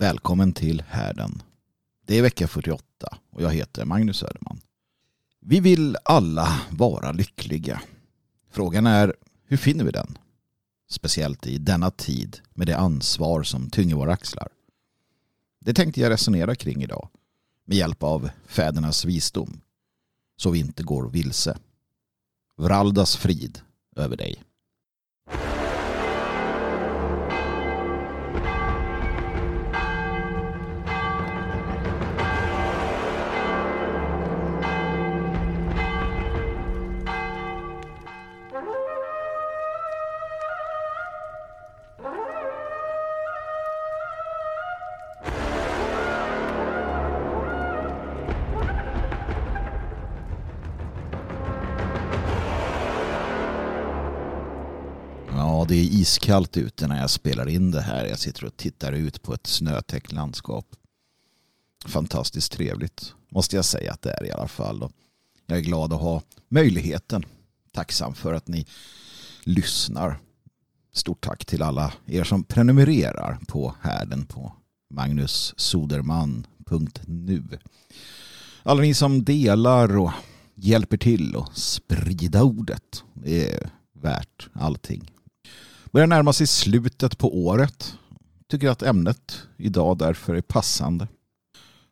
Välkommen till härden. Det är vecka 48 och jag heter Magnus Söderman. Vi vill alla vara lyckliga. Frågan är, hur finner vi den? Speciellt i denna tid med det ansvar som tynger våra axlar. Det tänkte jag resonera kring idag med hjälp av fädernas visdom så vi inte går vilse. Vraldas frid över dig. Iskallt ute när jag spelar in det här. Jag sitter och tittar ut på ett snötäckt landskap. Fantastiskt trevligt, måste jag säga att det är i alla fall. Och jag är glad att ha möjligheten. Tacksam för att ni lyssnar. Stort tack till alla er som prenumererar på härden på magnussoderman.nu. Alla ni som delar och hjälper till och sprida ordet. Det är värt allting. Börjar närma sig slutet på året. Tycker att ämnet idag därför är passande.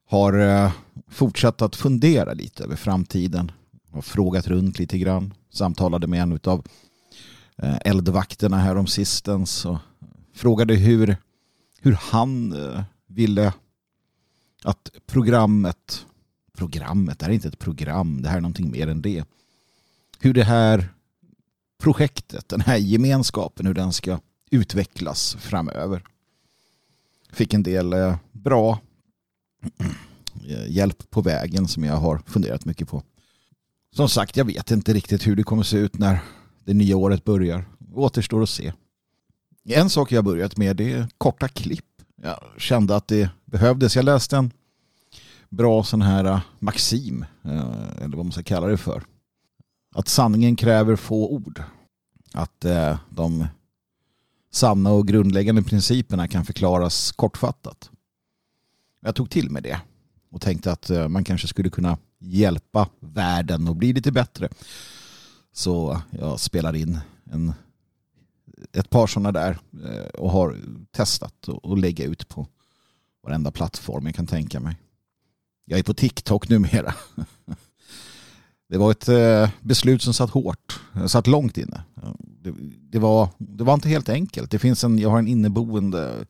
Har eh, fortsatt att fundera lite över framtiden. Har frågat runt lite grann. Samtalade med en av eh, eldvakterna här om sistens. Och frågade hur, hur han eh, ville att programmet programmet, det här är inte ett program, det här är någonting mer än det. Hur det här projektet, den här gemenskapen, hur den ska utvecklas framöver. Fick en del eh, bra eh, hjälp på vägen som jag har funderat mycket på. Som sagt, jag vet inte riktigt hur det kommer se ut när det nya året börjar. Återstår att se. En sak jag börjat med det är korta klipp. Jag kände att det behövdes. Jag läste en bra sån här eh, maxim, eller vad man ska kalla det för. Att sanningen kräver få ord. Att eh, de sanna och grundläggande principerna kan förklaras kortfattat. Jag tog till mig det och tänkte att eh, man kanske skulle kunna hjälpa världen att bli lite bättre. Så jag spelar in en, ett par sådana där eh, och har testat att lägga ut på varenda plattform jag kan tänka mig. Jag är på TikTok numera. Det var ett eh, beslut som satt hårt, eh, satt långt inne. Det, det, var, det var inte helt enkelt. Det finns en, jag har en inneboende,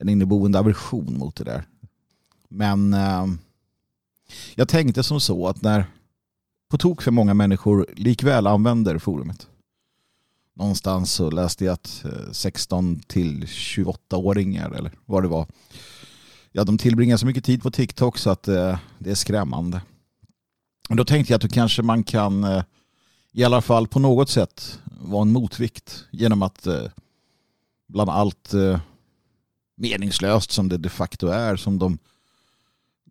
en inneboende aversion mot det där. Men eh, jag tänkte som så att när på tok för många människor likväl använder forumet. Någonstans så läste jag att 16 till 28-åringar eller vad det var ja, de tillbringar så mycket tid på TikTok så att det är skrämmande. Då tänkte jag att då kanske man kan eh, i alla fall på något sätt vara en motvikt genom att eh, bland allt eh, meningslöst som det de facto är som de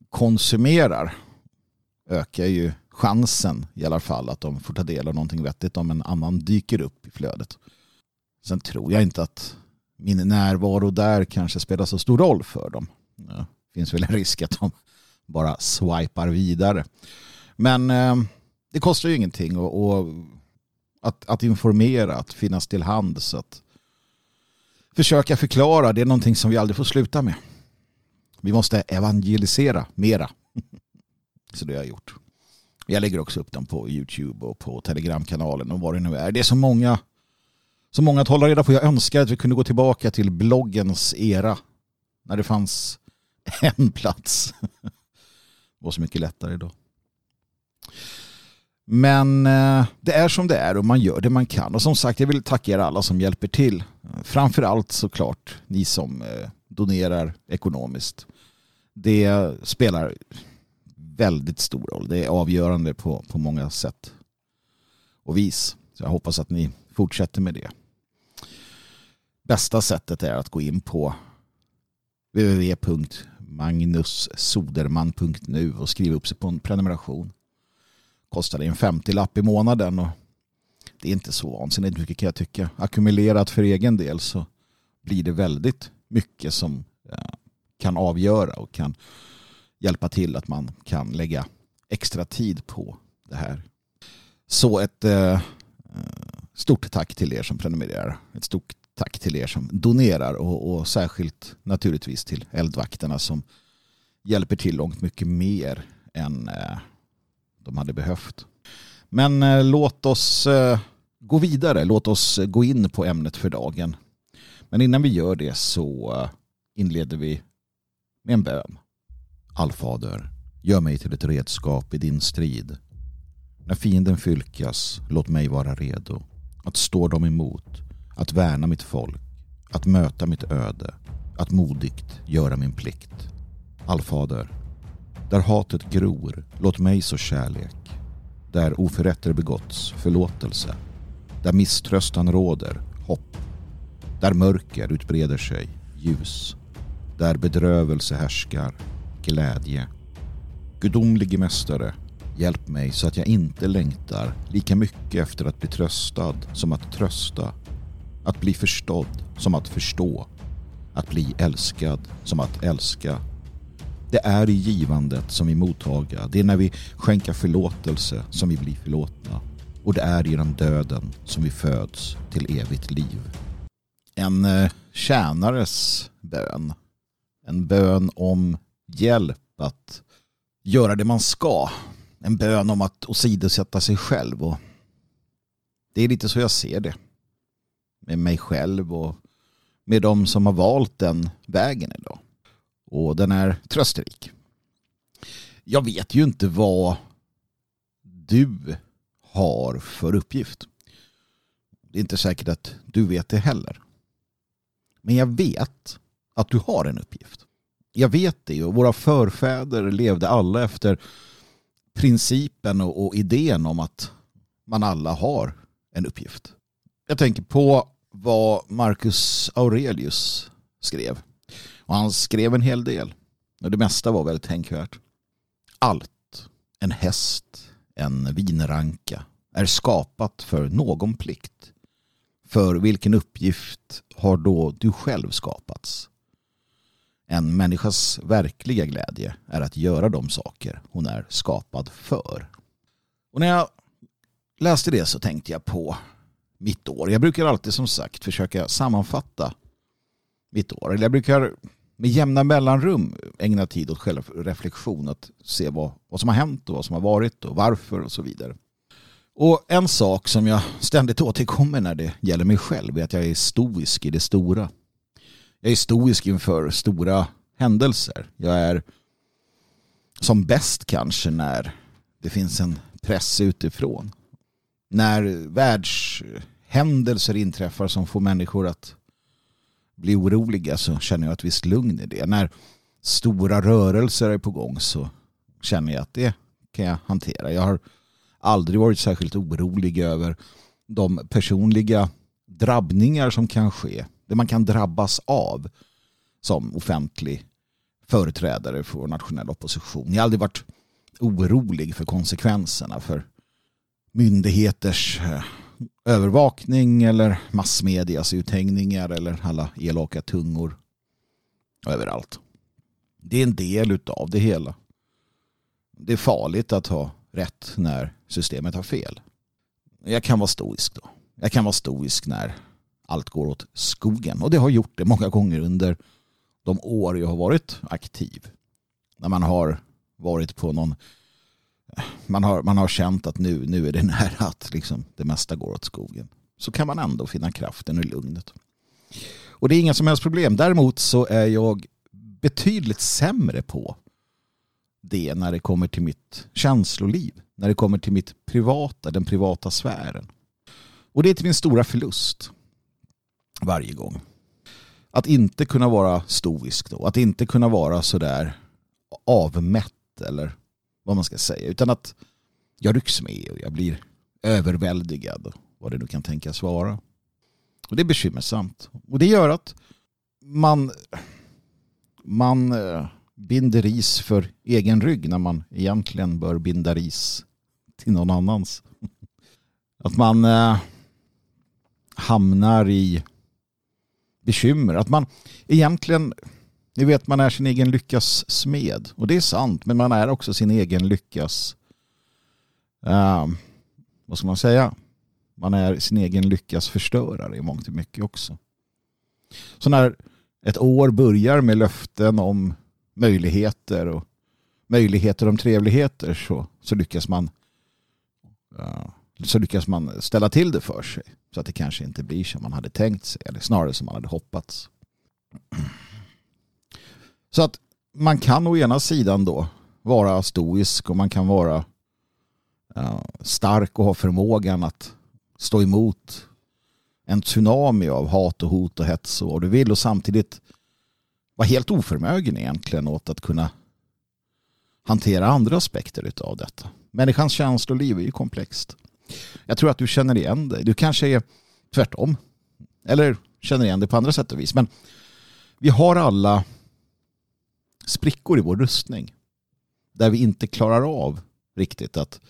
konsumerar ökar ju chansen i alla fall att de får ta del av någonting vettigt om en annan dyker upp i flödet. Sen tror jag inte att min närvaro där kanske spelar så stor roll för dem. Det finns väl en risk att de bara swipar vidare. Men eh, det kostar ju ingenting och, och att, att, informera, att finnas till hands, att försöka förklara, det är någonting som vi aldrig får sluta med. Vi måste evangelisera mera. Så det har jag gjort. Jag lägger också upp dem på YouTube och på Telegramkanalen och vad det nu är. Det är så många, så många att hålla reda på. Jag önskar att vi kunde gå tillbaka till bloggens era. När det fanns en plats. Det var så mycket lättare då. Men eh, det är som det är och man gör det man kan. Och som sagt, jag vill tacka er alla som hjälper till. Framförallt såklart ni som eh, donerar ekonomiskt. Det spelar väldigt stor roll. Det är avgörande på, på många sätt och vis. Så jag hoppas att ni fortsätter med det. Bästa sättet är att gå in på www.magnussoderman.nu och skriva upp sig på en prenumeration. Kostar det en 50-lapp i månaden och det är inte så vansinnigt mycket kan jag tycka. Ackumulerat för egen del så blir det väldigt mycket som eh, kan avgöra och kan hjälpa till att man kan lägga extra tid på det här. Så ett eh, eh, stort tack till er som prenumererar. Ett stort tack till er som donerar och, och särskilt naturligtvis till eldvakterna som hjälper till långt mycket mer än eh, de hade behövt. Men eh, låt oss eh, gå vidare. Låt oss gå in på ämnet för dagen. Men innan vi gör det så eh, inleder vi med en bön. Allfader, gör mig till ett redskap i din strid. När fienden fylkas, låt mig vara redo att stå dem emot, att värna mitt folk, att möta mitt öde, att modigt göra min plikt. Allfader, där hatet gror, låt mig så kärlek. Där oförrätter begåtts, förlåtelse. Där misströstan råder, hopp. Där mörker utbreder sig, ljus. Där bedrövelse härskar, glädje. Gudomlige mästare, hjälp mig så att jag inte längtar lika mycket efter att bli tröstad som att trösta. Att bli förstådd som att förstå. Att bli älskad som att älska. Det är i givandet som vi mottaga. Det är när vi skänker förlåtelse som vi blir förlåtna. Och det är genom döden som vi föds till evigt liv. En eh, tjänares bön. En bön om hjälp att göra det man ska. En bön om att åsidosätta sig själv. Och det är lite så jag ser det. Med mig själv och med de som har valt den vägen idag. Och den är trösterik. Jag vet ju inte vad du har för uppgift. Det är inte säkert att du vet det heller. Men jag vet att du har en uppgift. Jag vet det och våra förfäder levde alla efter principen och, idén om att man alla har en uppgift. Jag tänker på vad Marcus Aurelius skrev. Och han skrev en hel del. Och det mesta var väldigt tänkvärt. Allt, en häst, en vinranka, är skapat för någon plikt. För vilken uppgift har då du själv skapats? En människas verkliga glädje är att göra de saker hon är skapad för. Och när jag läste det så tänkte jag på mitt år. Jag brukar alltid som sagt försöka sammanfatta mitt år. Eller jag brukar med jämna mellanrum ägna tid åt självreflektion. Att se vad, vad som har hänt och vad som har varit och varför och så vidare. Och en sak som jag ständigt återkommer när det gäller mig själv är att jag är stoisk i det stora. Jag är stoisk inför stora händelser. Jag är som bäst kanske när det finns en press utifrån. När världshändelser inträffar som får människor att bli oroliga så känner jag ett visst lugn i det. När stora rörelser är på gång så känner jag att det kan jag hantera. Jag har aldrig varit särskilt orolig över de personliga drabbningar som kan ske. Det man kan drabbas av som offentlig företrädare för nationell opposition. Jag har aldrig varit orolig för konsekvenserna för myndigheters eh, övervakning eller massmedias uthängningar eller alla elaka tungor överallt. Det är en del av det hela. Det är farligt att ha rätt när systemet har fel. Jag kan vara stoisk då. Jag kan vara stoisk när allt går åt skogen. Och det har gjort det många gånger under de år jag har varit aktiv. När man har varit på någon man har, man har känt att nu, nu är det nära att liksom det mesta går åt skogen. Så kan man ändå finna kraften och lugnet. Och det är inga som helst problem. Däremot så är jag betydligt sämre på det när det kommer till mitt känsloliv. När det kommer till mitt privata, den privata sfären. Och det är till min stora förlust. Varje gång. Att inte kunna vara stoisk då. Att inte kunna vara sådär avmätt eller vad man ska säga. Utan att jag rycks med och jag blir överväldigad. Och vad det nu kan tänkas vara. Och det är bekymmersamt. Och det gör att man, man eh, binder ris för egen rygg när man egentligen bör binda ris till någon annans. Att man eh, hamnar i bekymmer. Att man egentligen ni vet man är sin egen lyckas smed. Och det är sant, men man är också sin egen lyckas... Uh, vad ska man säga? Man är sin egen lyckas förstörare i mångt och mycket också. Så när ett år börjar med löften om möjligheter och möjligheter om trevligheter så, så lyckas man uh, så lyckas man ställa till det för sig så att det kanske inte blir som man hade tänkt sig eller snarare som man hade hoppats. Så att man kan å ena sidan då vara stoisk och man kan vara stark och ha förmågan att stå emot en tsunami av hat och hot och hets och vad du vill och samtidigt vara helt oförmögen egentligen åt att kunna hantera andra aspekter av detta. Människans känsloliv är ju komplext. Jag tror att du känner igen dig. Du kanske är tvärtom. Eller känner igen dig på andra sätt och vis. Men vi har alla sprickor i vår rustning. Där vi inte klarar av riktigt att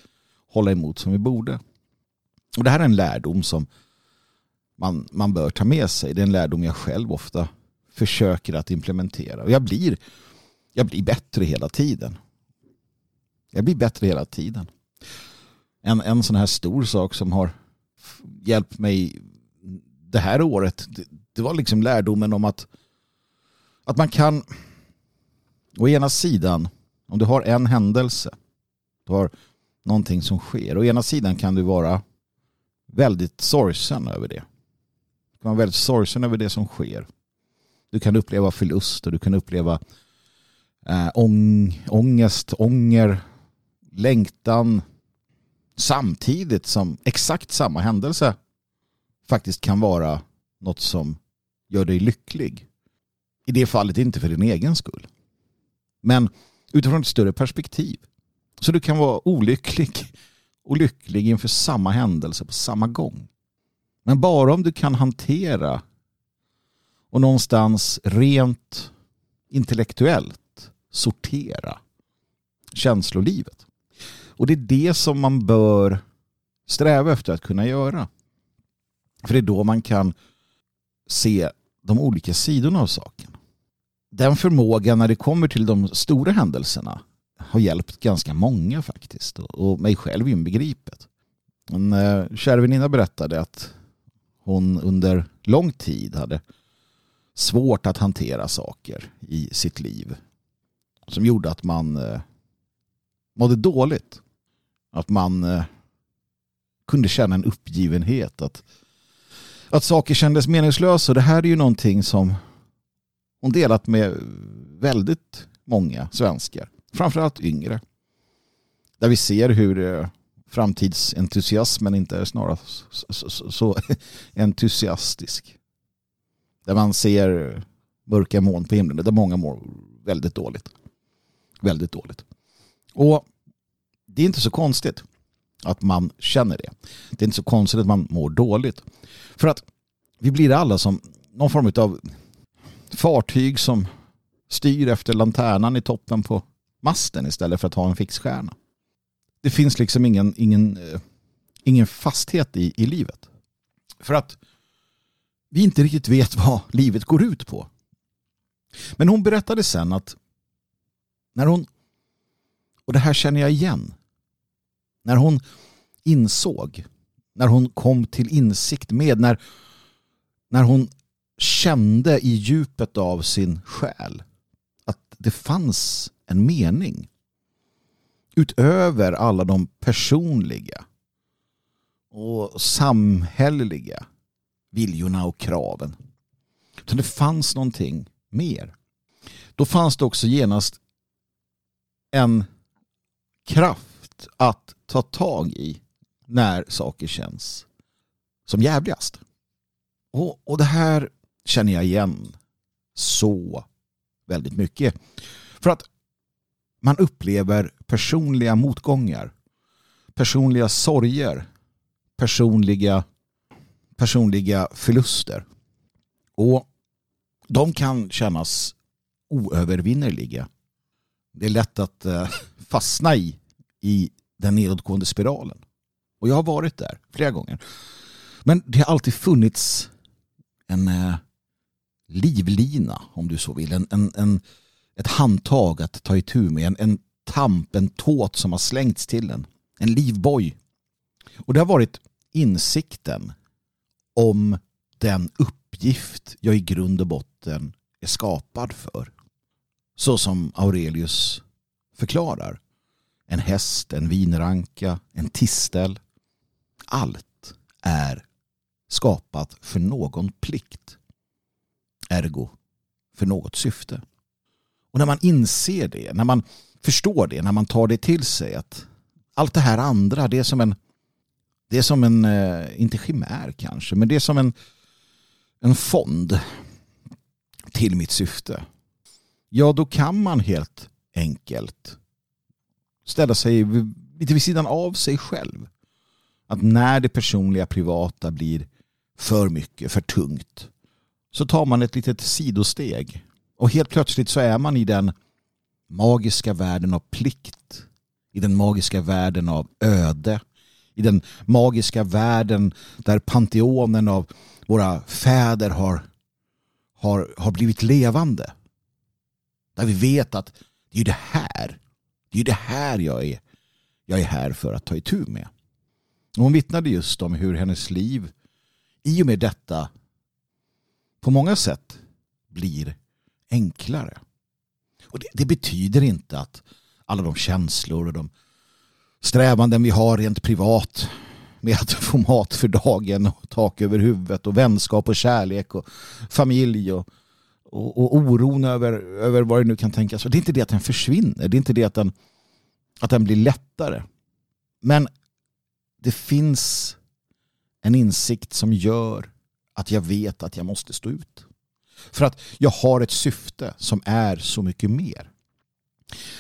hålla emot som vi borde. Och det här är en lärdom som man, man bör ta med sig. Det är en lärdom jag själv ofta försöker att implementera. Och jag blir, jag blir bättre hela tiden. Jag blir bättre hela tiden. En, en sån här stor sak som har hjälpt mig det här året, det, det var liksom lärdomen om att, att man kan å ena sidan, om du har en händelse, du har någonting som sker, å ena sidan kan du vara väldigt sorgsen över det. Du kan vara väldigt sorgsen över det som sker. Du kan uppleva förlust och du kan uppleva äh, ång, ångest, ånger, längtan samtidigt som exakt samma händelse faktiskt kan vara något som gör dig lycklig. I det fallet inte för din egen skull. Men utifrån ett större perspektiv. Så du kan vara olycklig och lycklig inför samma händelse på samma gång. Men bara om du kan hantera och någonstans rent intellektuellt sortera känslolivet. Och det är det som man bör sträva efter att kunna göra. För det är då man kan se de olika sidorna av saken. Den förmågan när det kommer till de stora händelserna har hjälpt ganska många faktiskt. Och mig själv inbegripet. En eh, kär väninna berättade att hon under lång tid hade svårt att hantera saker i sitt liv. Som gjorde att man eh, mådde dåligt. Att man eh, kunde känna en uppgivenhet. Att, att saker kändes meningslösa. Och det här är ju någonting som hon delat med väldigt många svenskar. Framförallt yngre. Där vi ser hur eh, framtidsentusiasmen inte är snarare så, så, så entusiastisk. Där man ser mörka moln på himlen. Där många mår väldigt dåligt. Väldigt dåligt. Och det är inte så konstigt att man känner det. Det är inte så konstigt att man mår dåligt. För att vi blir alla som någon form av fartyg som styr efter lanternan i toppen på masten istället för att ha en fixstjärna. Det finns liksom ingen, ingen, eh, ingen fasthet i, i livet. För att vi inte riktigt vet vad livet går ut på. Men hon berättade sen att när hon, och det här känner jag igen, när hon insåg, när hon kom till insikt med, när, när hon kände i djupet av sin själ att det fanns en mening utöver alla de personliga och samhälleliga viljorna och kraven. Utan det fanns någonting mer. Då fanns det också genast en kraft att ta tag i när saker känns som jävligast. Och, och det här känner jag igen så väldigt mycket. För att man upplever personliga motgångar, personliga sorger, personliga, personliga förluster. Och de kan kännas oövervinnerliga. Det är lätt att eh, fastna i, i den nedåtgående spiralen. Och jag har varit där flera gånger. Men det har alltid funnits en eh, livlina om du så vill. En, en, en, ett handtag att ta itu med. En, en tamp, en tåt som har slängts till en. En livboj. Och det har varit insikten om den uppgift jag i grund och botten är skapad för. Så som Aurelius förklarar. En häst, en vinranka, en tistel. Allt är skapat för någon plikt. Ergo för något syfte. Och när man inser det, när man förstår det, när man tar det till sig att allt det här andra, det är som en det är som en, eh, inte chimär kanske, men det är som en, en fond till mitt syfte. Ja, då kan man helt enkelt ställa sig lite vid sidan av sig själv. Att när det personliga privata blir för mycket, för tungt, så tar man ett litet sidosteg. Och helt plötsligt så är man i den magiska världen av plikt. I den magiska världen av öde. I den magiska världen där panteonen av våra fäder har, har, har blivit levande. Där vi vet att det är det här. Det är det här jag är, jag är här för att ta itu med. Och hon vittnade just om hur hennes liv i och med detta på många sätt blir enklare. Och det, det, betyder inte att alla de känslor och de strävanden vi har rent privat med att få mat för dagen och tak över huvudet och vänskap och kärlek och familj och, och, och oron över, över vad det nu kan tänkas. Det är inte det att den försvinner. Det är inte det att den, att den blir lättare. Men det finns en insikt som gör att jag vet att jag måste stå ut. För att jag har ett syfte som är så mycket mer.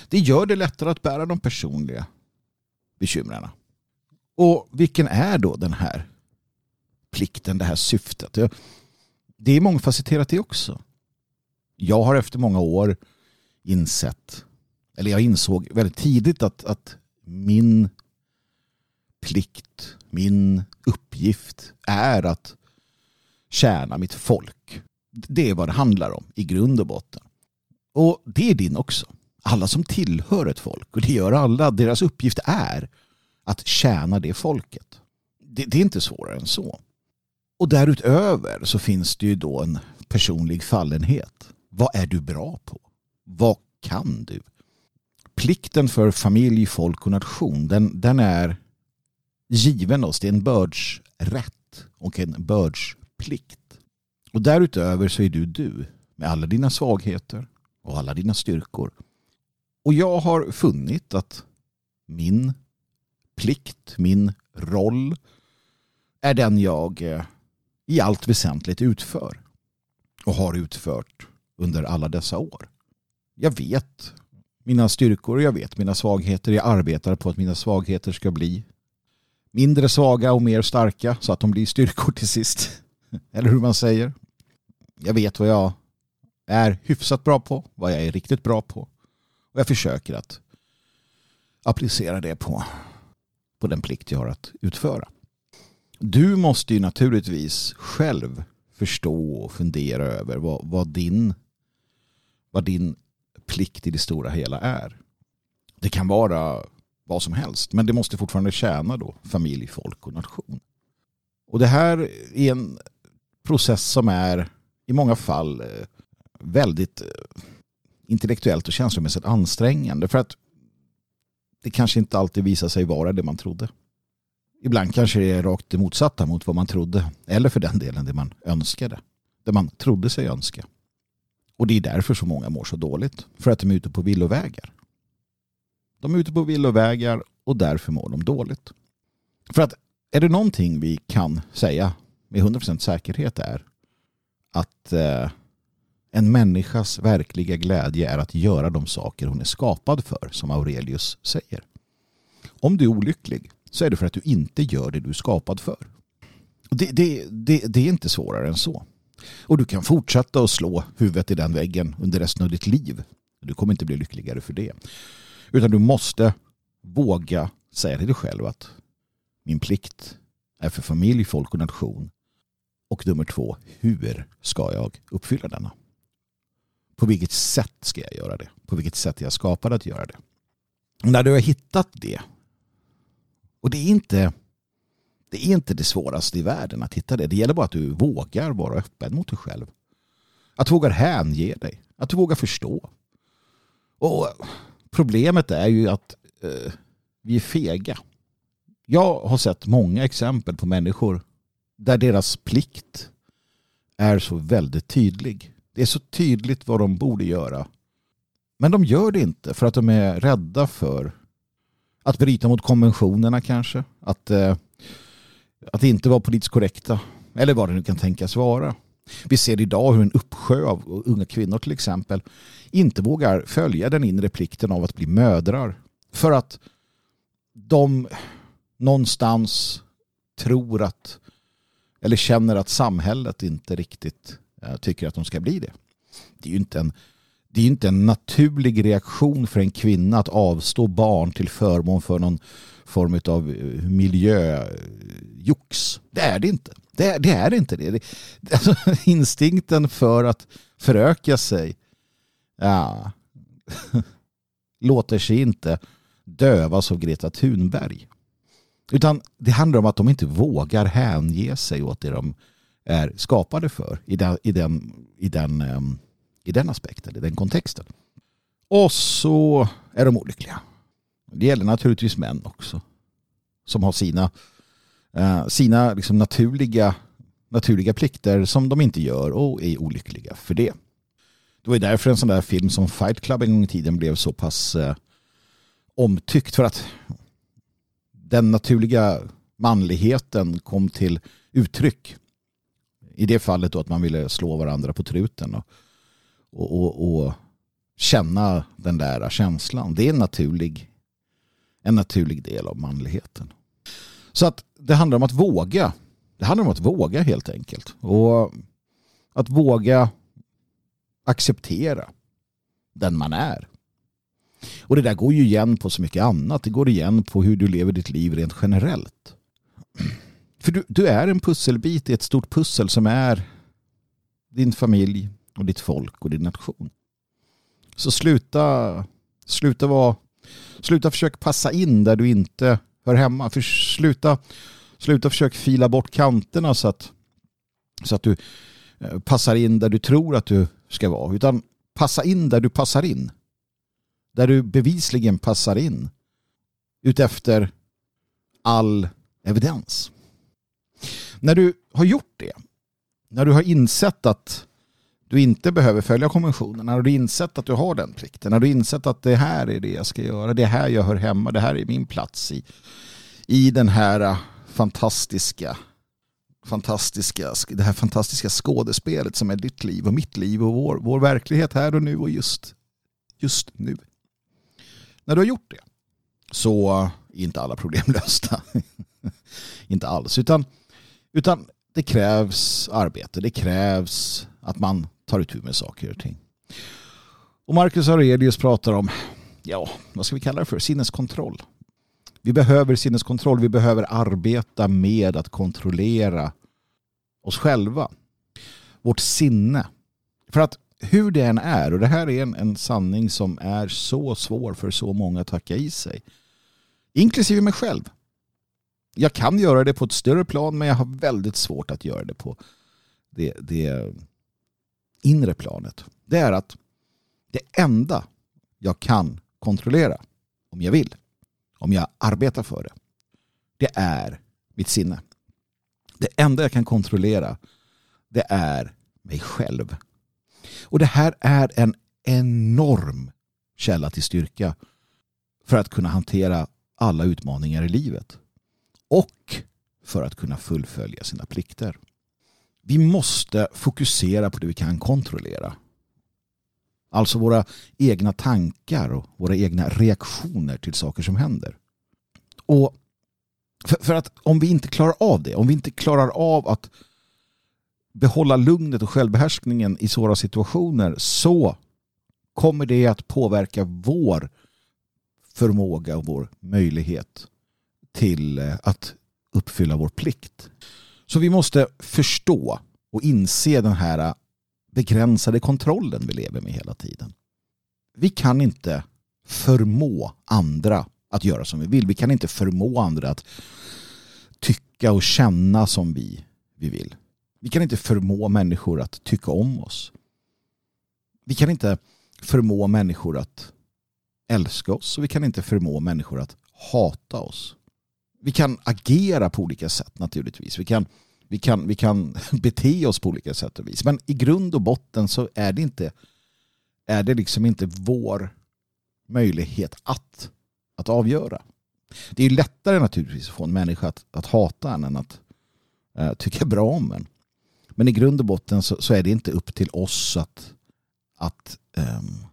Det gör det lättare att bära de personliga bekymren. Och vilken är då den här plikten, det här syftet? Det är mångfacetterat det också. Jag har efter många år insett, eller jag insåg väldigt tidigt att, att min plikt, min uppgift är att tjäna mitt folk. Det är vad det handlar om i grund och botten. Och det är din också. Alla som tillhör ett folk, och det gör alla, deras uppgift är att tjäna det folket. Det, det är inte svårare än så. Och därutöver så finns det ju då en personlig fallenhet. Vad är du bra på? Vad kan du? Plikten för familj, folk och nation, den, den är given oss. Det är en bördsrätt och en plikt Och därutöver så är du du med alla dina svagheter och alla dina styrkor. Och jag har funnit att min plikt, min roll är den jag eh, i allt väsentligt utför och har utfört under alla dessa år. Jag vet mina styrkor och jag vet mina svagheter. Jag arbetar på att mina svagheter ska bli mindre svaga och mer starka så att de blir styrkor till sist. Eller hur man säger. Jag vet vad jag är hyfsat bra på, vad jag är riktigt bra på. Och jag försöker att applicera det på, på den plikt jag har att utföra. Du måste ju naturligtvis själv förstå och fundera över vad, vad, din, vad din plikt i det stora hela är. Det kan vara vad som helst. Men det måste fortfarande tjäna då familj, folk och nation. Och det här är en process som är i många fall eh, väldigt eh, intellektuellt och känslomässigt ansträngande. För att det kanske inte alltid visar sig vara det man trodde. Ibland kanske det är rakt det motsatta mot vad man trodde. Eller för den delen det man önskade. Det man trodde sig önska. Och det är därför så många mår så dåligt. För att de är ute på villovägar. De är ute på villovägar och därför mår de dåligt. För att är det någonting vi kan säga med 100% säkerhet är att eh, en människas verkliga glädje är att göra de saker hon är skapad för, som Aurelius säger. Om du är olycklig så är det för att du inte gör det du är skapad för. Det, det, det, det är inte svårare än så. Och du kan fortsätta att slå huvudet i den väggen under resten av ditt liv. Du kommer inte bli lyckligare för det. Utan du måste våga säga till dig själv att min plikt är för familj, folk och nation. Och nummer två, hur ska jag uppfylla denna? På vilket sätt ska jag göra det? På vilket sätt är jag skapad att göra det? När du har hittat det, och det är inte det är inte det svåraste i världen att hitta det. Det gäller bara att du vågar vara öppen mot dig själv. Att du vågar hänge dig. Att du vågar förstå. Och problemet är ju att eh, vi är fega. Jag har sett många exempel på människor där deras plikt är så väldigt tydlig. Det är så tydligt vad de borde göra. Men de gör det inte för att de är rädda för att bryta mot konventionerna kanske. Att, eh, att inte vara politiskt korrekta. Eller vad det nu kan tänkas vara. Vi ser idag hur en uppsjö av unga kvinnor till exempel inte vågar följa den inre plikten av att bli mödrar. För att de någonstans tror att eller känner att samhället inte riktigt eh, tycker att de ska bli det. Det är ju inte en, det är inte en naturlig reaktion för en kvinna att avstå barn till förmån för någon form av eh, miljöjox. Det är det inte. Det, det är inte det. det alltså, instinkten för att föröka sig ja, låter sig inte dövas av Greta Thunberg. Utan det handlar om att de inte vågar hänge sig åt det de är skapade för i den, i den, i den, ehm, i den aspekten, i den kontexten. Och så är de olyckliga. Det gäller naturligtvis män också. Som har sina, eh, sina liksom naturliga, naturliga plikter som de inte gör och är olyckliga för det. Det var därför en sån där film som Fight Club en gång i tiden blev så pass eh, omtyckt. För att den naturliga manligheten kom till uttryck. I det fallet då att man ville slå varandra på truten och, och, och, och känna den där känslan. Det är en naturlig, en naturlig del av manligheten. Så att det handlar om att våga. Det handlar om att våga helt enkelt. Och att våga acceptera den man är. Och det där går ju igen på så mycket annat. Det går igen på hur du lever ditt liv rent generellt. För du, du är en pusselbit i ett stort pussel som är din familj och ditt folk och din nation. Så sluta, sluta vara Sluta försöka passa in där du inte hör hemma. För sluta, sluta försöka fila bort kanterna så att, så att du eh, passar in där du tror att du ska vara. Utan passa in där du passar in där du bevisligen passar in utefter all evidens. När du har gjort det, när du har insett att du inte behöver följa konventionen, när du har insett att du har den plikten, när du har insett att det här är det jag ska göra, det är här jag hör hemma, det här är min plats i, i den här fantastiska fantastiska, det här fantastiska skådespelet som är ditt liv och mitt liv och vår, vår verklighet här och nu och just, just nu. När du har gjort det så är inte alla problem lösta. inte alls. Utan, utan det krävs arbete. Det krävs att man tar itu med saker och ting. Och Marcus Aurelius pratar om, ja, vad ska vi kalla det för? Sinneskontroll. Vi behöver sinneskontroll. Vi behöver arbeta med att kontrollera oss själva. Vårt sinne. För att hur det än är, och det här är en, en sanning som är så svår för så många att tacka i sig, inklusive mig själv. Jag kan göra det på ett större plan men jag har väldigt svårt att göra det på det, det inre planet. Det är att det enda jag kan kontrollera om jag vill, om jag arbetar för det, det är mitt sinne. Det enda jag kan kontrollera det är mig själv. Och det här är en enorm källa till styrka för att kunna hantera alla utmaningar i livet. Och för att kunna fullfölja sina plikter. Vi måste fokusera på det vi kan kontrollera. Alltså våra egna tankar och våra egna reaktioner till saker som händer. Och för, för, att om vi inte klarar av det, om vi inte klarar av att behålla lugnet och självbehärskningen i svåra situationer så kommer det att påverka vår förmåga och vår möjlighet till eh, att uppfylla vår plikt. Så vi måste förstå och inse den här begränsade kontrollen vi lever med hela tiden. Vi kan inte förmå andra att göra som vi vill. Vi kan inte förmå andra att tycka och känna som vi, vi vill. Vi kan inte förmå människor att tycka om oss. Vi kan inte förmå människor att älska oss och vi kan inte förmå människor att hata oss. Vi kan agera på olika sätt naturligtvis. Vi kan, vi kan, vi kan bete oss på olika sätt och vis. Men i grund och botten så är det inte, är det liksom inte vår möjlighet att, att avgöra. Det är lättare naturligtvis att få en människa att, att hata en än att uh, tycka bra om en. Men i grund och botten så, så, är det inte upp till oss att, att um,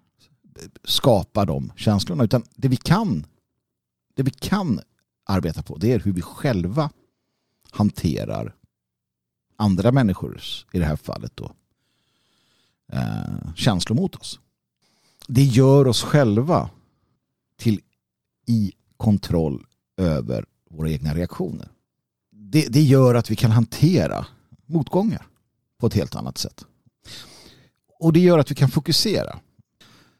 skapa de känslorna. Utan det vi kan, det vi kan arbeta på det är hur vi själva hanterar andra människors, i det här fallet då, eh, känslor mot oss. Det gör oss själva till i kontroll över våra egna reaktioner. Det, det gör att vi kan hantera motgångar på ett helt annat sätt. Och det gör att vi kan fokusera.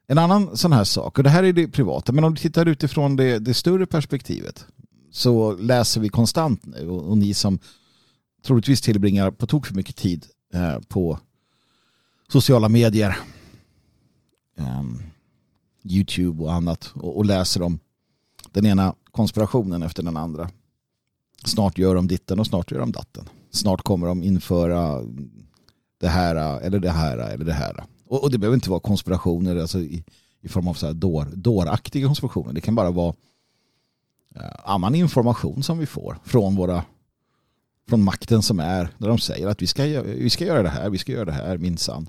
En annan sån här sak, och det här är det privata, men om du tittar utifrån det, det större perspektivet så läser vi konstant nu och, och ni som troligtvis tillbringar på tok för mycket tid eh, på sociala medier, um, YouTube och annat och, och, läser om den ena konspirationen efter den andra. Snart gör de ditten och snart gör de datten. Snart kommer de införa det här eller det här eller det här. Och, och det behöver inte vara konspirationer alltså i, i form av så här dår, dåraktiga konspirationer. Det kan bara vara eh, annan information som vi får från våra från makten som är där de säger att vi ska, vi ska göra det här, vi ska göra det här minsann.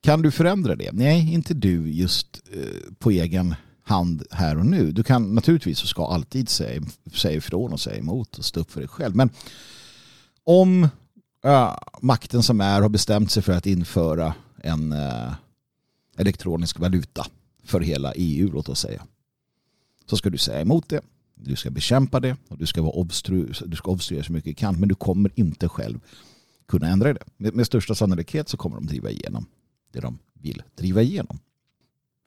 Kan du förändra det? Nej, inte du just eh, på egen hand här och nu. Du kan naturligtvis och ska alltid säga, säga ifrån och säga emot och stå upp för dig själv. Men om äh, makten som är har bestämt sig för att införa en äh, elektronisk valuta för hela EU, låt oss säga. Så ska du säga emot det. Du ska bekämpa det och du ska, vara obstru, du ska obstruera så mycket du kan. Men du kommer inte själv kunna ändra det. Med, med största sannolikhet så kommer de driva igenom det de vill driva igenom.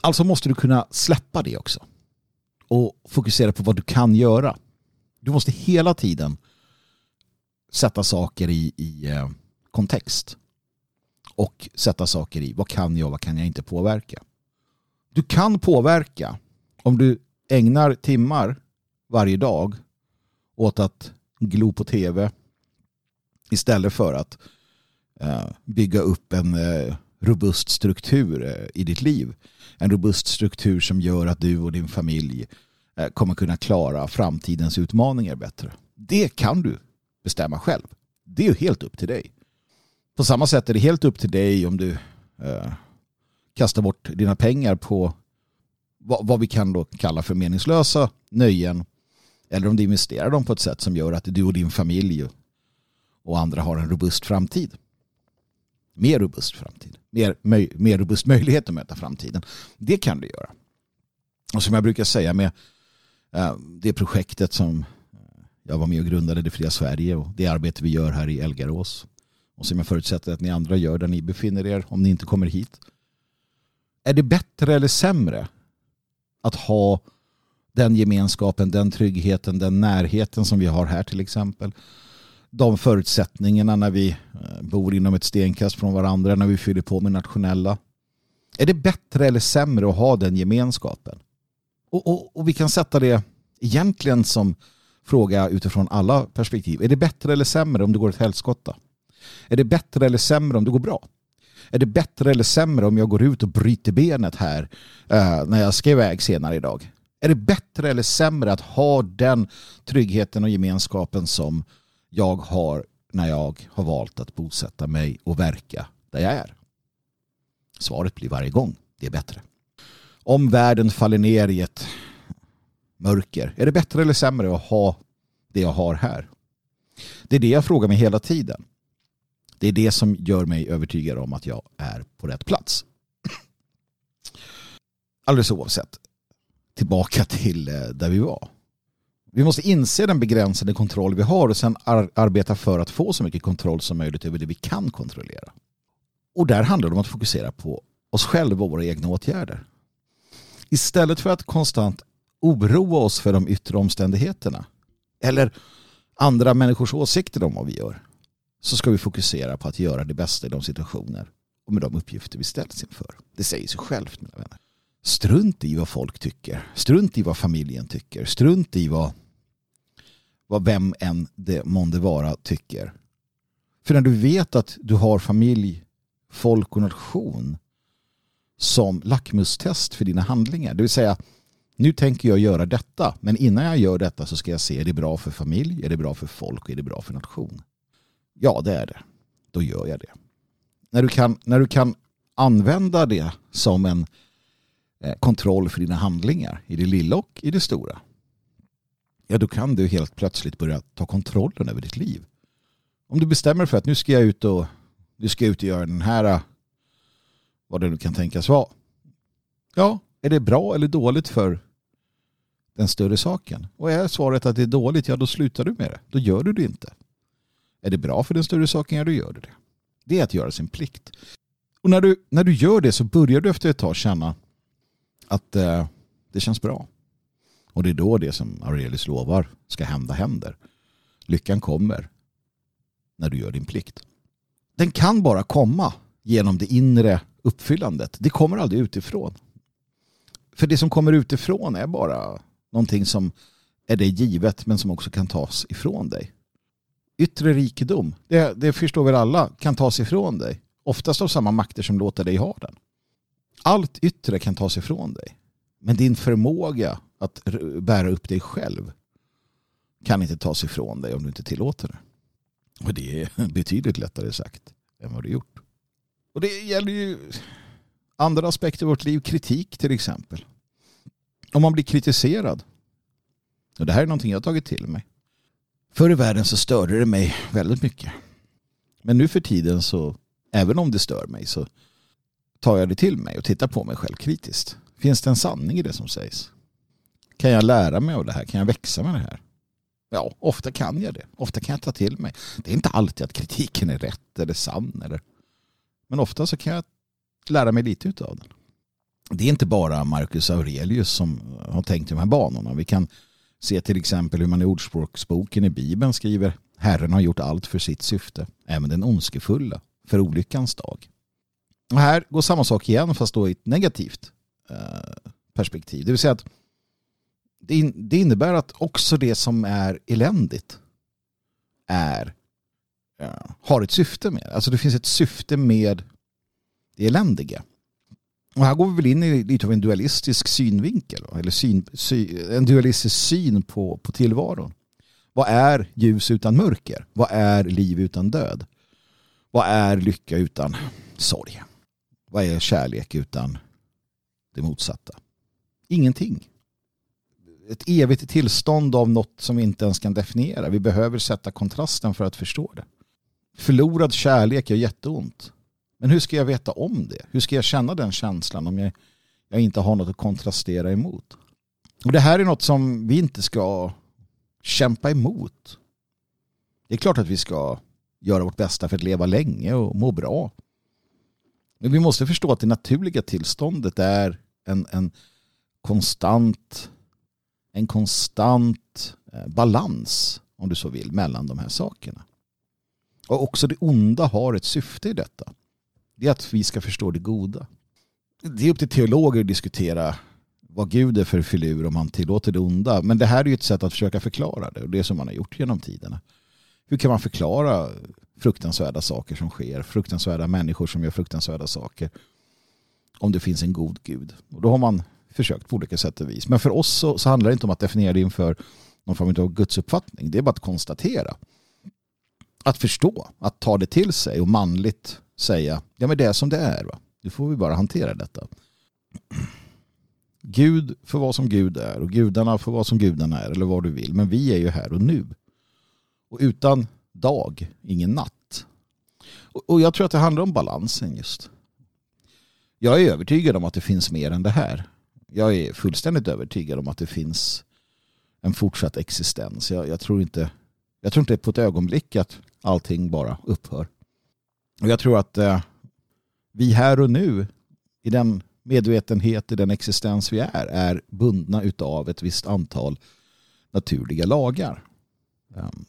Alltså måste du kunna släppa det också. Och fokusera på vad du kan göra. Du måste hela tiden sätta saker i, i eh, kontext. Och sätta saker i vad kan jag, vad kan jag inte påverka. Du kan påverka om du ägnar timmar varje dag åt att glo på tv istället för att eh, bygga upp en eh, robust struktur eh, i ditt liv. En robust struktur som gör att du och din familj eh, kommer kunna klara framtidens utmaningar bättre. Det kan du bestämma själv. Det är ju helt upp till dig. På samma sätt är det helt upp till dig om du eh, kastar bort dina pengar på vad, vad vi kan då kalla för meningslösa nöjen eller om du investerar dem på ett sätt som gör att du och din familj och andra har en robust framtid. Mer robust framtid. Mer, möj, mer robust möjlighet att möta framtiden. Det kan du göra. Och som jag brukar säga med eh, det projektet som jag var med och grundade Det fria Sverige och det arbete vi gör här i Elgarås och som jag förutsätter att ni andra gör där ni befinner er om ni inte kommer hit. Är det bättre eller sämre att ha den gemenskapen, den tryggheten, den närheten som vi har här till exempel. De förutsättningarna när vi eh, bor inom ett stenkast från varandra, när vi fyller på med nationella. Är det bättre eller sämre att ha den gemenskapen? Och, och, och vi kan sätta det egentligen som fråga utifrån alla perspektiv. Är det bättre eller sämre om det går ett helskotta? Är det bättre eller sämre om det går bra? Är det bättre eller sämre om jag går ut och bryter benet här uh, när jag ska iväg senare idag? Är det bättre eller sämre att ha den tryggheten och gemenskapen som jag har när jag har valt att bosätta mig och verka där jag är? Svaret blir varje gång, det är bättre. Om världen faller ner i ett mörker, är det bättre eller sämre att ha det jag har här? Det är det jag frågar mig hela tiden. Det är det som gör mig övertygad om att jag är på rätt plats. Alldeles oavsett tillbaka till eh, där vi var. Vi måste inse den begränsade kontroll vi har och sen ar arbeta för att få så mycket kontroll som möjligt över det vi kan kontrollera. Och där handlar det om att fokusera på oss själva och våra egna åtgärder. Istället för att konstant oroa oss för de yttre omständigheterna eller andra människors åsikter om vad vi gör så ska vi fokusera på att göra det bästa i de situationer och med de uppgifter vi ställs inför. Det säger sig självt mina vänner. Strunt i vad folk tycker. Strunt i vad familjen tycker. Strunt i vad, vad vem än det månde vara tycker. För när du vet att du har familj, folk och nation som lackmustest för dina handlingar. Det vill säga, nu tänker jag göra detta, men innan jag gör detta så ska jag se, är det bra för familj, är det bra för folk och är det bra för nation? Ja, det är det. Då gör jag det. När du kan, när du kan använda det som en eh, kontroll för dina handlingar i det lilla och i det stora. Ja, då kan du helt plötsligt börja ta kontrollen över ditt liv. Om du bestämmer för att nu ska jag ut och, nu ska jag ut och göra den här eh, vad det nu kan tänkas vara. Ja, är det bra eller dåligt för den större saken? Och är svaret att det är dåligt, ja då slutar du med det. Då gör du det inte. Är det bra för den större saken, ja då gör du det. Det är att göra sin plikt. Och när du, när du gör det så börjar du efter ett tag känna att eh, det känns bra. Och det är då det som Aurelius lovar ska hända händer. Lyckan kommer när du gör din plikt. Den kan bara komma genom det inre uppfyllandet. Det kommer aldrig utifrån. För det som kommer utifrån är bara någonting som är dig givet men som också kan tas ifrån dig. Yttre rikedom, det, det förstår väl alla, kan tas ifrån dig. Oftast av samma makter som låter dig ha den. Allt yttre kan tas ifrån dig. Men din förmåga att bära upp dig själv kan inte tas ifrån dig om du inte tillåter det. Och det är betydligt lättare sagt än vad du gjort. Och det gäller ju andra aspekter i vårt liv. Kritik till exempel. Om man blir kritiserad. Och det här är någonting jag har tagit till mig. Förr i världen så störde det mig väldigt mycket. Men nu för tiden så, även om det stör mig så tar jag det till mig och tittar på mig själv kritiskt. Finns det en sanning i det som sägs? Kan jag lära mig av det här? Kan jag växa med det här? Ja, ofta kan jag det. Ofta kan jag ta till mig. Det är inte alltid att kritiken är rätt eller sann eller men ofta så kan jag lära mig lite av den. Det är inte bara Marcus Aurelius som har tänkt i de här banorna. Vi kan se till exempel hur man i Ordspråksboken i Bibeln skriver Herren har gjort allt för sitt syfte, även den ondskefulla, för olyckans dag. Och här går samma sak igen fast då i ett negativt eh, perspektiv. Det vill säga att det innebär att också det som är eländigt är eh, har ett syfte med. Alltså det finns ett syfte med det eländiga. Och här går vi väl in i lite av en dualistisk synvinkel. Eller syn, sy, en dualistisk syn på, på tillvaron. Vad är ljus utan mörker? Vad är liv utan död? Vad är lycka utan sorg? Vad är kärlek utan det motsatta? Ingenting. Ett evigt tillstånd av något som vi inte ens kan definiera. Vi behöver sätta kontrasten för att förstå det. Förlorad kärlek gör jätteont. Men hur ska jag veta om det? Hur ska jag känna den känslan om jag, jag inte har något att kontrastera emot? Och det här är något som vi inte ska kämpa emot. Det är klart att vi ska göra vårt bästa för att leva länge och må bra. Men vi måste förstå att det naturliga tillståndet är en, en konstant en konstant eh, balans om du så vill mellan de här sakerna. Och också det onda har ett syfte i detta. Det är att vi ska förstå det goda. Det är upp till teologer att diskutera vad Gud är för filur om han tillåter det onda. Men det här är ju ett sätt att försöka förklara det och det som man har gjort genom tiderna. Hur kan man förklara fruktansvärda saker som sker, fruktansvärda människor som gör fruktansvärda saker om det finns en god Gud? Och då har man försökt på olika sätt och vis. Men för oss så, så handlar det inte om att definiera det inför någon form av gudsuppfattning. Det är bara att konstatera att förstå, att ta det till sig och manligt säga ja men det är som det är. Va? Nu får vi bara hantera detta. Gud får vara som Gud är och gudarna får vara som gudarna är eller vad du vill. Men vi är ju här och nu. Och utan dag, ingen natt. Och jag tror att det handlar om balansen just. Jag är övertygad om att det finns mer än det här. Jag är fullständigt övertygad om att det finns en fortsatt existens. Jag, jag, tror inte, jag tror inte på ett ögonblick att allting bara upphör. Och jag tror att eh, vi här och nu i den medvetenhet, i den existens vi är, är bundna utav ett visst antal naturliga lagar. Um,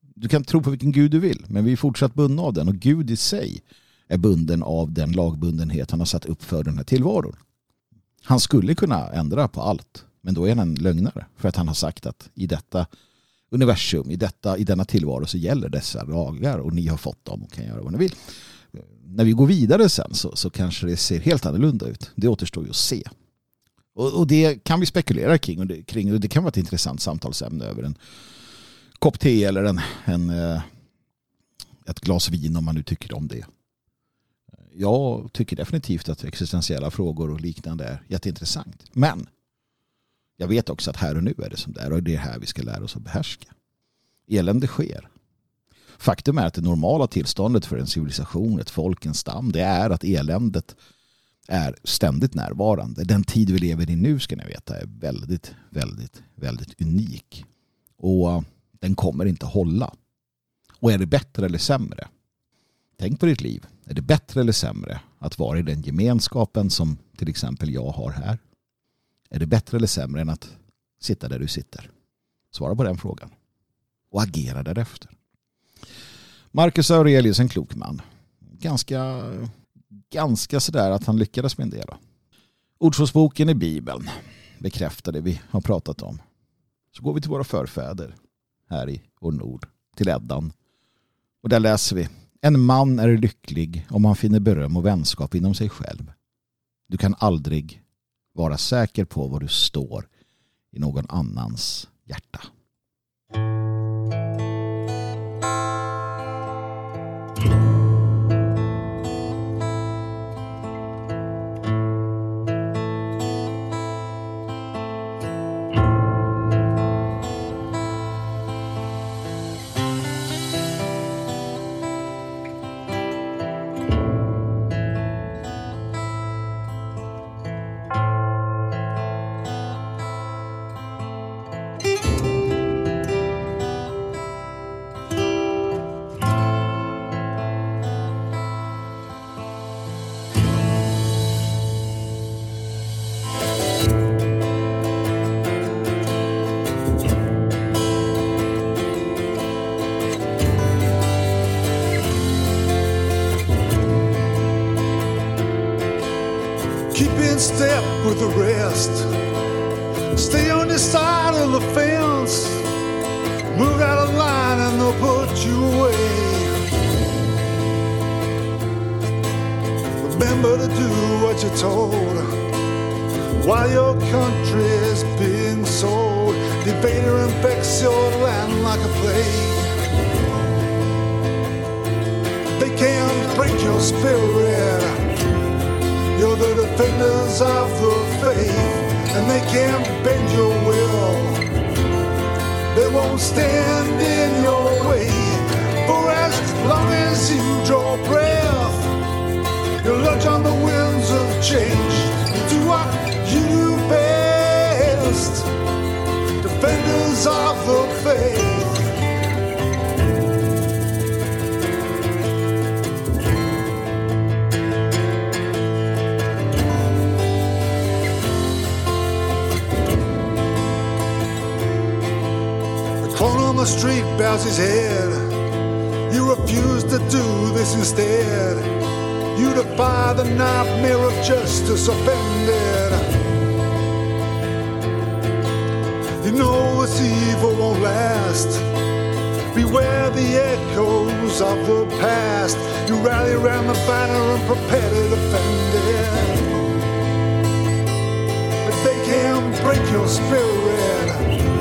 du kan tro på vilken gud du vill, men vi är fortsatt bundna av den och Gud i sig är bunden av den lagbundenhet han har satt upp för den här tillvaron. Han skulle kunna ändra på allt, men då är han en lögnare för att han har sagt att i detta universum, i, detta, i denna tillvaro så gäller dessa lagar och ni har fått dem och kan göra vad ni vill. När vi går vidare sen så, så kanske det ser helt annorlunda ut. Det återstår ju att se. Och, och det kan vi spekulera kring och det, kring och det kan vara ett intressant samtalsämne över en kopp te eller en, en, eh, ett glas vin om man nu tycker om det. Jag tycker definitivt att existentiella frågor och liknande är jätteintressant. Men jag vet också att här och nu är det som det är och det är här vi ska lära oss att behärska. Elände sker. Faktum är att det normala tillståndet för en civilisation, ett folk, en stam, det är att eländet är ständigt närvarande. Den tid vi lever i nu ska ni veta är väldigt, väldigt, väldigt unik. Och eh, den kommer inte hålla. Och är det bättre eller sämre? Tänk på ditt liv. Är det bättre eller sämre att vara i den gemenskapen som till exempel jag har här? Är det bättre eller sämre än att sitta där du sitter? Svara på den frågan. Och agera därefter. Marcus Aurelius en klok man. Ganska, ganska sådär att han lyckades med en del. Ordspråksboken i Bibeln bekräftar det vi har pratat om. Så går vi till våra förfäder här i vår nord, till Eddan. Och där läser vi. En man är lycklig om han finner beröm och vänskap inom sig själv. Du kan aldrig vara säker på var du står i någon annans hjärta. rest. Stay on the side of the fence. Move out of line and they'll put you away. Remember to do what you're told while your country is being sold. the invader infects your land like a plague. They can't break your spirit. The defenders of the faith, and they can't bend your will. They won't stand in your way for as long as you draw breath. You'll lurch on the winds of change and do what you do best. Defenders of the faith. street bows his head. You refuse to do this instead. You defy the nightmare of justice offended. You know this evil won't last. Beware the echoes of the past. You rally around the banner and prepare to defend it. But they can't break your spirit.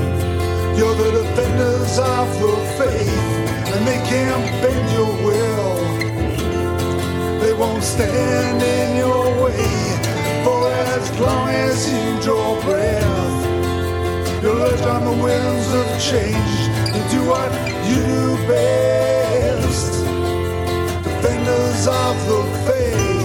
You're the defenders of the faith, and they can't bend your will. They won't stand in your way for as long as you draw breath. You're left on the winds of change to do what you do best. Defenders of the faith.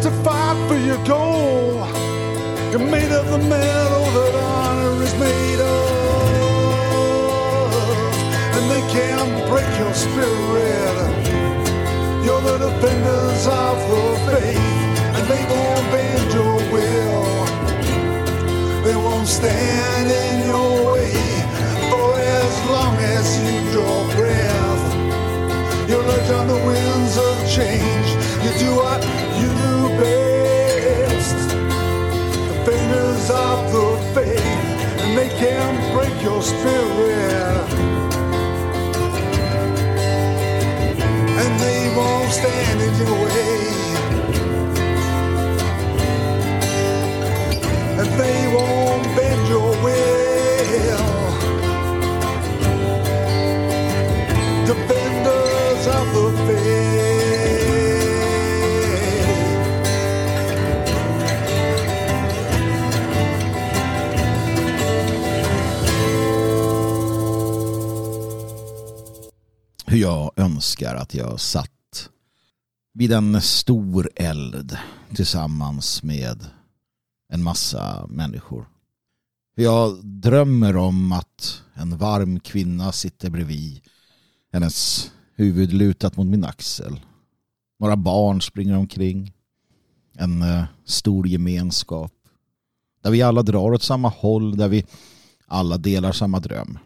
To fight for your goal. You're made of the metal that honor is made of. And they can't break your spirit. You're the defenders of the faith. And they won't bend your will. They won't stand in your way for as long as you draw breath. You're urge on the winds of change. You do what you do Of the faith, and they can break your spirit. And they won't stand in your way. And they won't önskar att jag satt vid en stor eld tillsammans med en massa människor. Jag drömmer om att en varm kvinna sitter bredvid hennes huvud lutat mot min axel. Några barn springer omkring. En eh, stor gemenskap. Där vi alla drar åt samma håll, där vi alla delar samma dröm.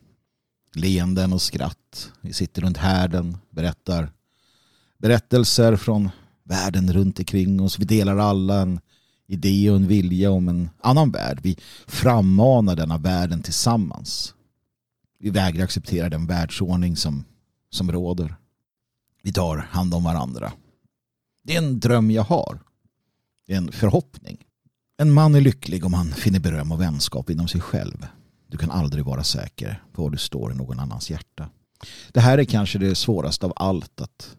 Leenden och skratt. Vi sitter runt härden, berättar berättelser från världen runt omkring oss. Vi delar alla en idé och en vilja om en annan värld. Vi frammanar denna världen tillsammans. Vi vägrar acceptera den världsordning som, som råder. Vi tar hand om varandra. Det är en dröm jag har. Det är en förhoppning. En man är lycklig om han finner beröm och vänskap inom sig själv. Du kan aldrig vara säker på var du står i någon annans hjärta. Det här är kanske det svåraste av allt att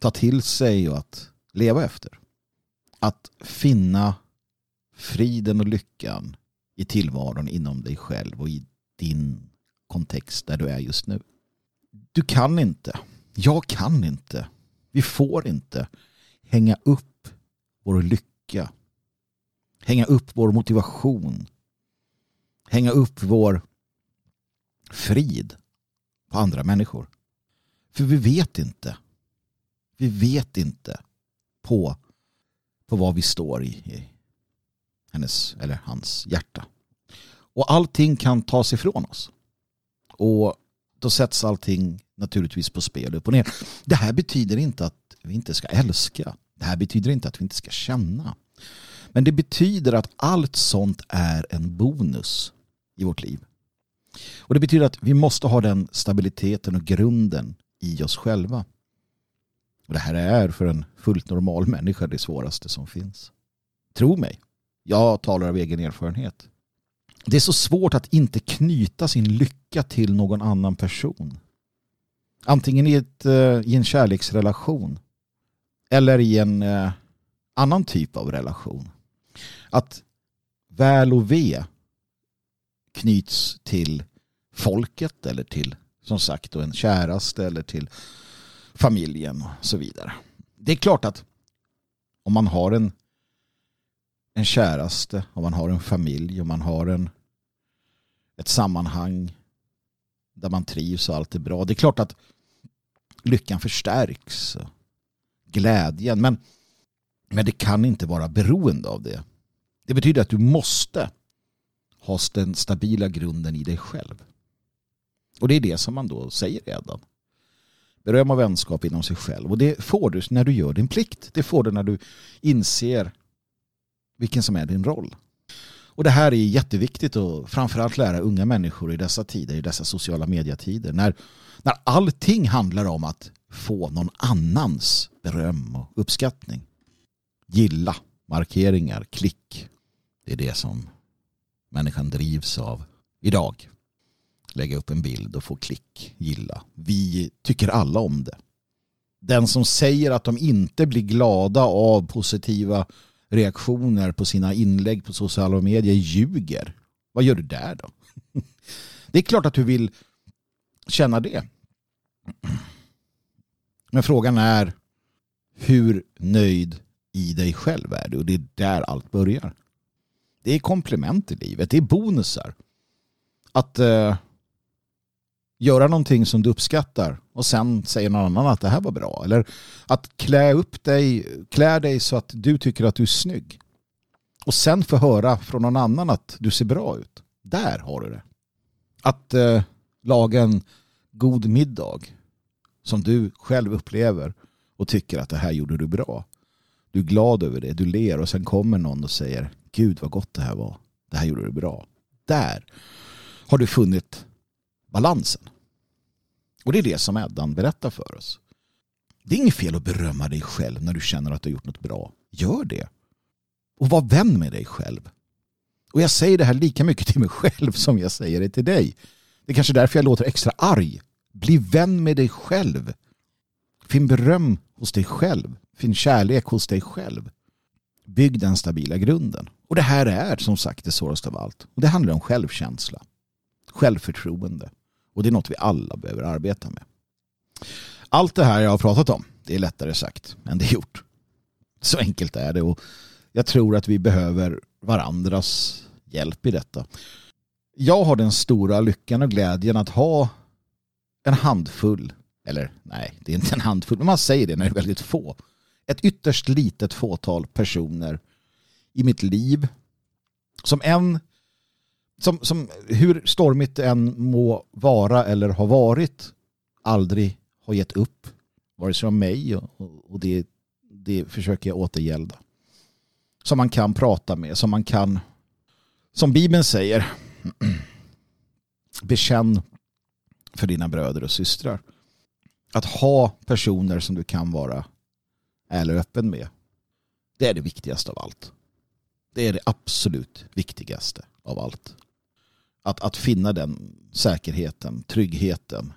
ta till sig och att leva efter. Att finna friden och lyckan i tillvaron inom dig själv och i din kontext där du är just nu. Du kan inte, jag kan inte, vi får inte hänga upp vår lycka, hänga upp vår motivation, hänga upp vår frid på andra människor. För vi vet inte. Vi vet inte på, på vad vi står i, i hennes eller hans hjärta. Och allting kan tas ifrån oss. Och då sätts allting naturligtvis på spel upp och ner. Det här betyder inte att vi inte ska älska. Det här betyder inte att vi inte ska känna. Men det betyder att allt sånt är en bonus i vårt liv. Och det betyder att vi måste ha den stabiliteten och grunden i oss själva. Och det här är för en fullt normal människa det svåraste som finns. Tro mig, jag talar av egen erfarenhet. Det är så svårt att inte knyta sin lycka till någon annan person. Antingen i, ett, eh, i en kärleksrelation eller i en eh, annan typ av relation. Att väl och ve knyts till folket eller till som sagt då en käraste eller till familjen och så vidare. Det är klart att om man har en en käraste, om man har en familj, om man har en ett sammanhang där man trivs och allt är bra. Det är klart att lyckan förstärks. Glädjen. Men, men det kan inte vara beroende av det. Det betyder att du måste ha den stabila grunden i dig själv. Och det är det som man då säger redan. Beröm och vänskap inom sig själv. Och det får du när du gör din plikt. Det får du när du inser vilken som är din roll. Och det här är jätteviktigt att framförallt lära unga människor i dessa tider, i dessa sociala mediatider. När, när allting handlar om att få någon annans beröm och uppskattning. Gilla, markeringar, klick. Det är det som människan drivs av idag. Lägga upp en bild och få klick, gilla. Vi tycker alla om det. Den som säger att de inte blir glada av positiva reaktioner på sina inlägg på sociala medier ljuger. Vad gör du där då? Det är klart att du vill känna det. Men frågan är hur nöjd i dig själv är du? Och det är där allt börjar. Det är komplement i livet. Det är bonusar. Att eh, göra någonting som du uppskattar och sen säger någon annan att det här var bra. Eller att klä upp dig, klä dig så att du tycker att du är snygg. Och sen få höra från någon annan att du ser bra ut. Där har du det. Att eh, laga en god middag som du själv upplever och tycker att det här gjorde du bra. Du är glad över det, du ler och sen kommer någon och säger Gud vad gott det här var. Det här gjorde du bra. Där har du funnit balansen. Och det är det som Eddan berättar för oss. Det är inget fel att berömma dig själv när du känner att du har gjort något bra. Gör det. Och var vän med dig själv. Och jag säger det här lika mycket till mig själv som jag säger det till dig. Det är kanske därför jag låter extra arg. Bli vän med dig själv. Finn beröm hos dig själv. Finn kärlek hos dig själv. Bygg den stabila grunden. Och det här är som sagt det svåraste av allt. Och det handlar om självkänsla. Självförtroende. Och det är något vi alla behöver arbeta med. Allt det här jag har pratat om, det är lättare sagt än det är gjort. Så enkelt är det och jag tror att vi behöver varandras hjälp i detta. Jag har den stora lyckan och glädjen att ha en handfull, eller nej, det är inte en handfull, men man säger det när det är väldigt få. Ett ytterst litet fåtal personer i mitt liv som en som, som hur stormigt det än må vara eller har varit aldrig har gett upp vare sig om mig och, och det, det försöker jag återgälda. Som man kan prata med, som man kan som Bibeln säger bekänn för dina bröder och systrar. Att ha personer som du kan vara ärlig och öppen med. Det är det viktigaste av allt. Det är det absolut viktigaste av allt. Att, att finna den säkerheten, tryggheten.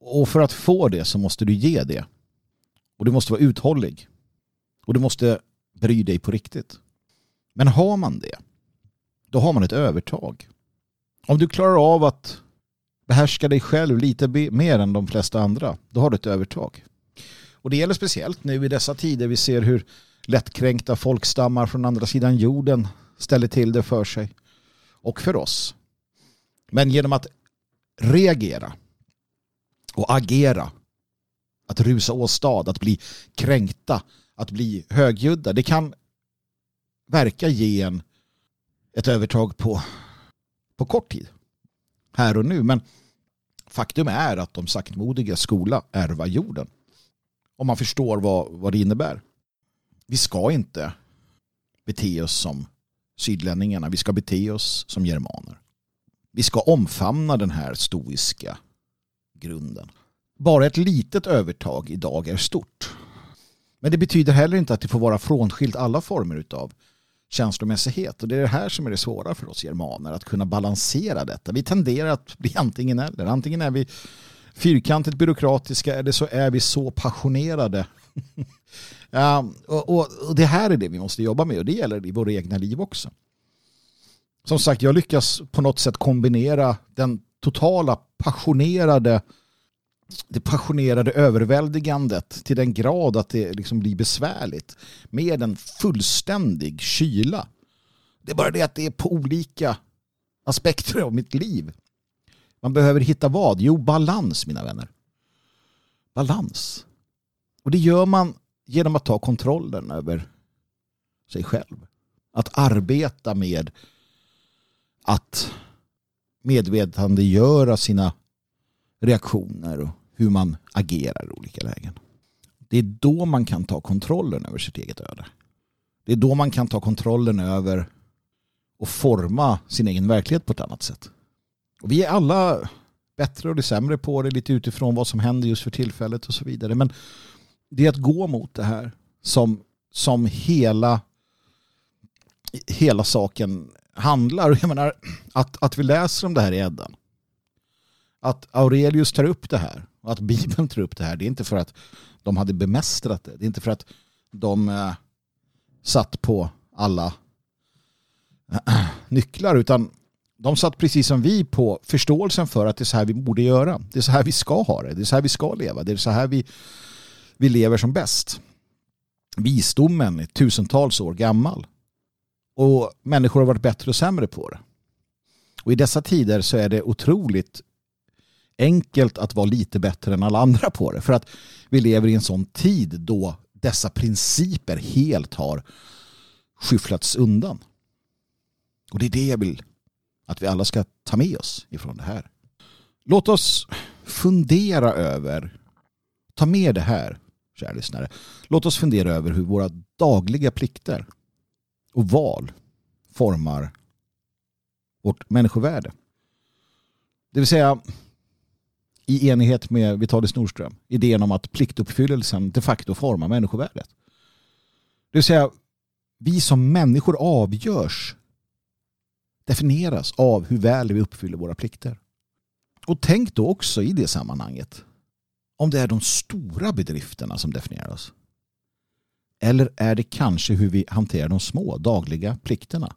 Och för att få det så måste du ge det. Och du måste vara uthållig. Och du måste bry dig på riktigt. Men har man det, då har man ett övertag. Om du klarar av att behärska dig själv lite mer än de flesta andra, då har du ett övertag. Och det gäller speciellt nu i dessa tider vi ser hur lättkränkta folkstammar från andra sidan jorden ställer till det för sig och för oss. Men genom att reagera och agera, att rusa åstad, att bli kränkta, att bli högljudda, det kan verka ge en ett övertag på, på kort tid. Här och nu. Men faktum är att de saktmodiga skola ärva jorden. Om man förstår vad, vad det innebär. Vi ska inte bete oss som sydlänningarna. Vi ska bete oss som germaner. Vi ska omfamna den här stoiska grunden. Bara ett litet övertag idag är stort. Men det betyder heller inte att det får vara frånskilt alla former av känslomässighet. Och det är det här som är det svåra för oss germaner, att kunna balansera detta. Vi tenderar att bli antingen eller. Antingen är vi fyrkantigt byråkratiska eller så är vi så passionerade. um, och, och, och, det här är det vi måste jobba med och det gäller i våra egna liv också. Som sagt, jag lyckas på något sätt kombinera den totala passionerade det passionerade överväldigandet till den grad att det liksom blir besvärligt med en fullständig kyla. Det är bara det att det är på olika aspekter av mitt liv. Man behöver hitta vad? Jo, balans mina vänner. Balans. Och det gör man genom att ta kontrollen över sig själv. Att arbeta med att medvetandegöra sina reaktioner och hur man agerar i olika lägen. Det är då man kan ta kontrollen över sitt eget öde. Det är då man kan ta kontrollen över och forma sin egen verklighet på ett annat sätt. Och vi är alla bättre och sämre på det lite utifrån vad som händer just för tillfället och så vidare. Men det är att gå mot det här som, som hela, hela saken handlar. Jag menar, att, att vi läser om det här i Eddan. Att Aurelius tar upp det här och att Bibeln tar upp det här, det är inte för att de hade bemästrat det. Det är inte för att de eh, satt på alla eh, nycklar utan de satt precis som vi på förståelsen för att det är så här vi borde göra. Det är så här vi ska ha det. Det är så här vi ska leva. Det är så här vi, vi lever som bäst. Visdomen är tusentals år gammal. Och människor har varit bättre och sämre på det. Och i dessa tider så är det otroligt enkelt att vara lite bättre än alla andra på det. För att vi lever i en sån tid då dessa principer helt har skyfflats undan. Och det är det jag vill att vi alla ska ta med oss ifrån det här. Låt oss fundera över, ta med det här, kära lyssnare. Låt oss fundera över hur våra dagliga plikter och val formar vårt människovärde. Det vill säga i enighet med Vitalis Nordström, idén om att pliktuppfyllelsen de facto formar människovärdet. Det vill säga vi som människor avgörs definieras av hur väl vi uppfyller våra plikter. Och tänk då också i det sammanhanget om det är de stora bedrifterna som definierar oss. Eller är det kanske hur vi hanterar de små dagliga plikterna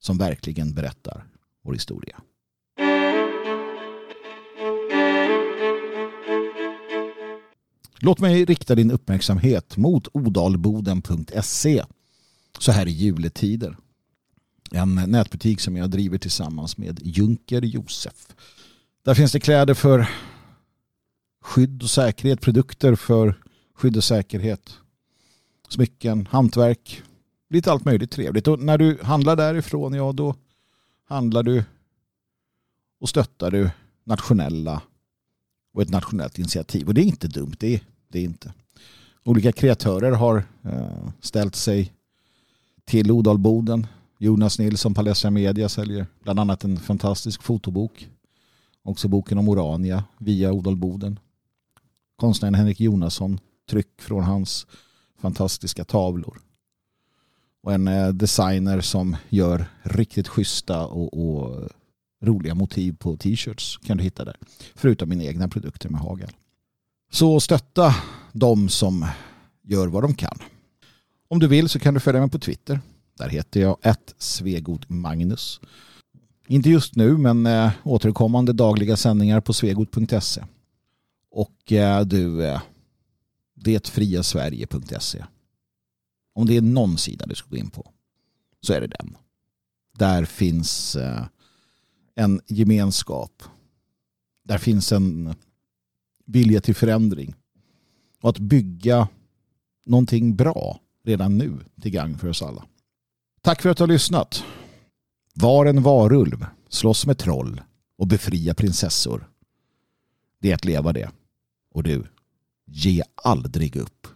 som verkligen berättar vår historia? Låt mig rikta din uppmärksamhet mot odalboden.se så här i juletider. En nätbutik som jag driver tillsammans med Junker Josef. Där finns det kläder för skydd och säkerhet, produkter för skydd och säkerhet, smycken, hantverk, lite allt möjligt trevligt. Och när du handlar därifrån, ja då handlar du och stöttar du nationella och ett nationellt initiativ. Och det är inte dumt, det är det är inte. Olika kreatörer har eh, ställt sig till Odalboden. Jonas Nilsson, Palestra Media säljer bland annat en fantastisk fotobok. Också boken om Orania via Odalboden. Konstnären Henrik Jonasson, tryck från hans fantastiska tavlor. Och en eh, designer som gör riktigt schyssta och, och roliga motiv på t-shirts kan du hitta där. Förutom mina egna produkter med hagel. Så stötta de som gör vad de kan. Om du vill så kan du följa mig på Twitter. Där heter jag ett Magnus. Inte just nu men eh, återkommande dagliga sändningar på svegot.se. Och eh, du, eh, detfriasverige.se. Om det är någon sida du ska gå in på så är det den. Där finns eh, en gemenskap. Där finns en vilja till förändring. Och att bygga någonting bra redan nu till gang för oss alla. Tack för att du har lyssnat. Var en varulv, slåss med troll och befria prinsessor. Det är att leva det. Och du, ge aldrig upp.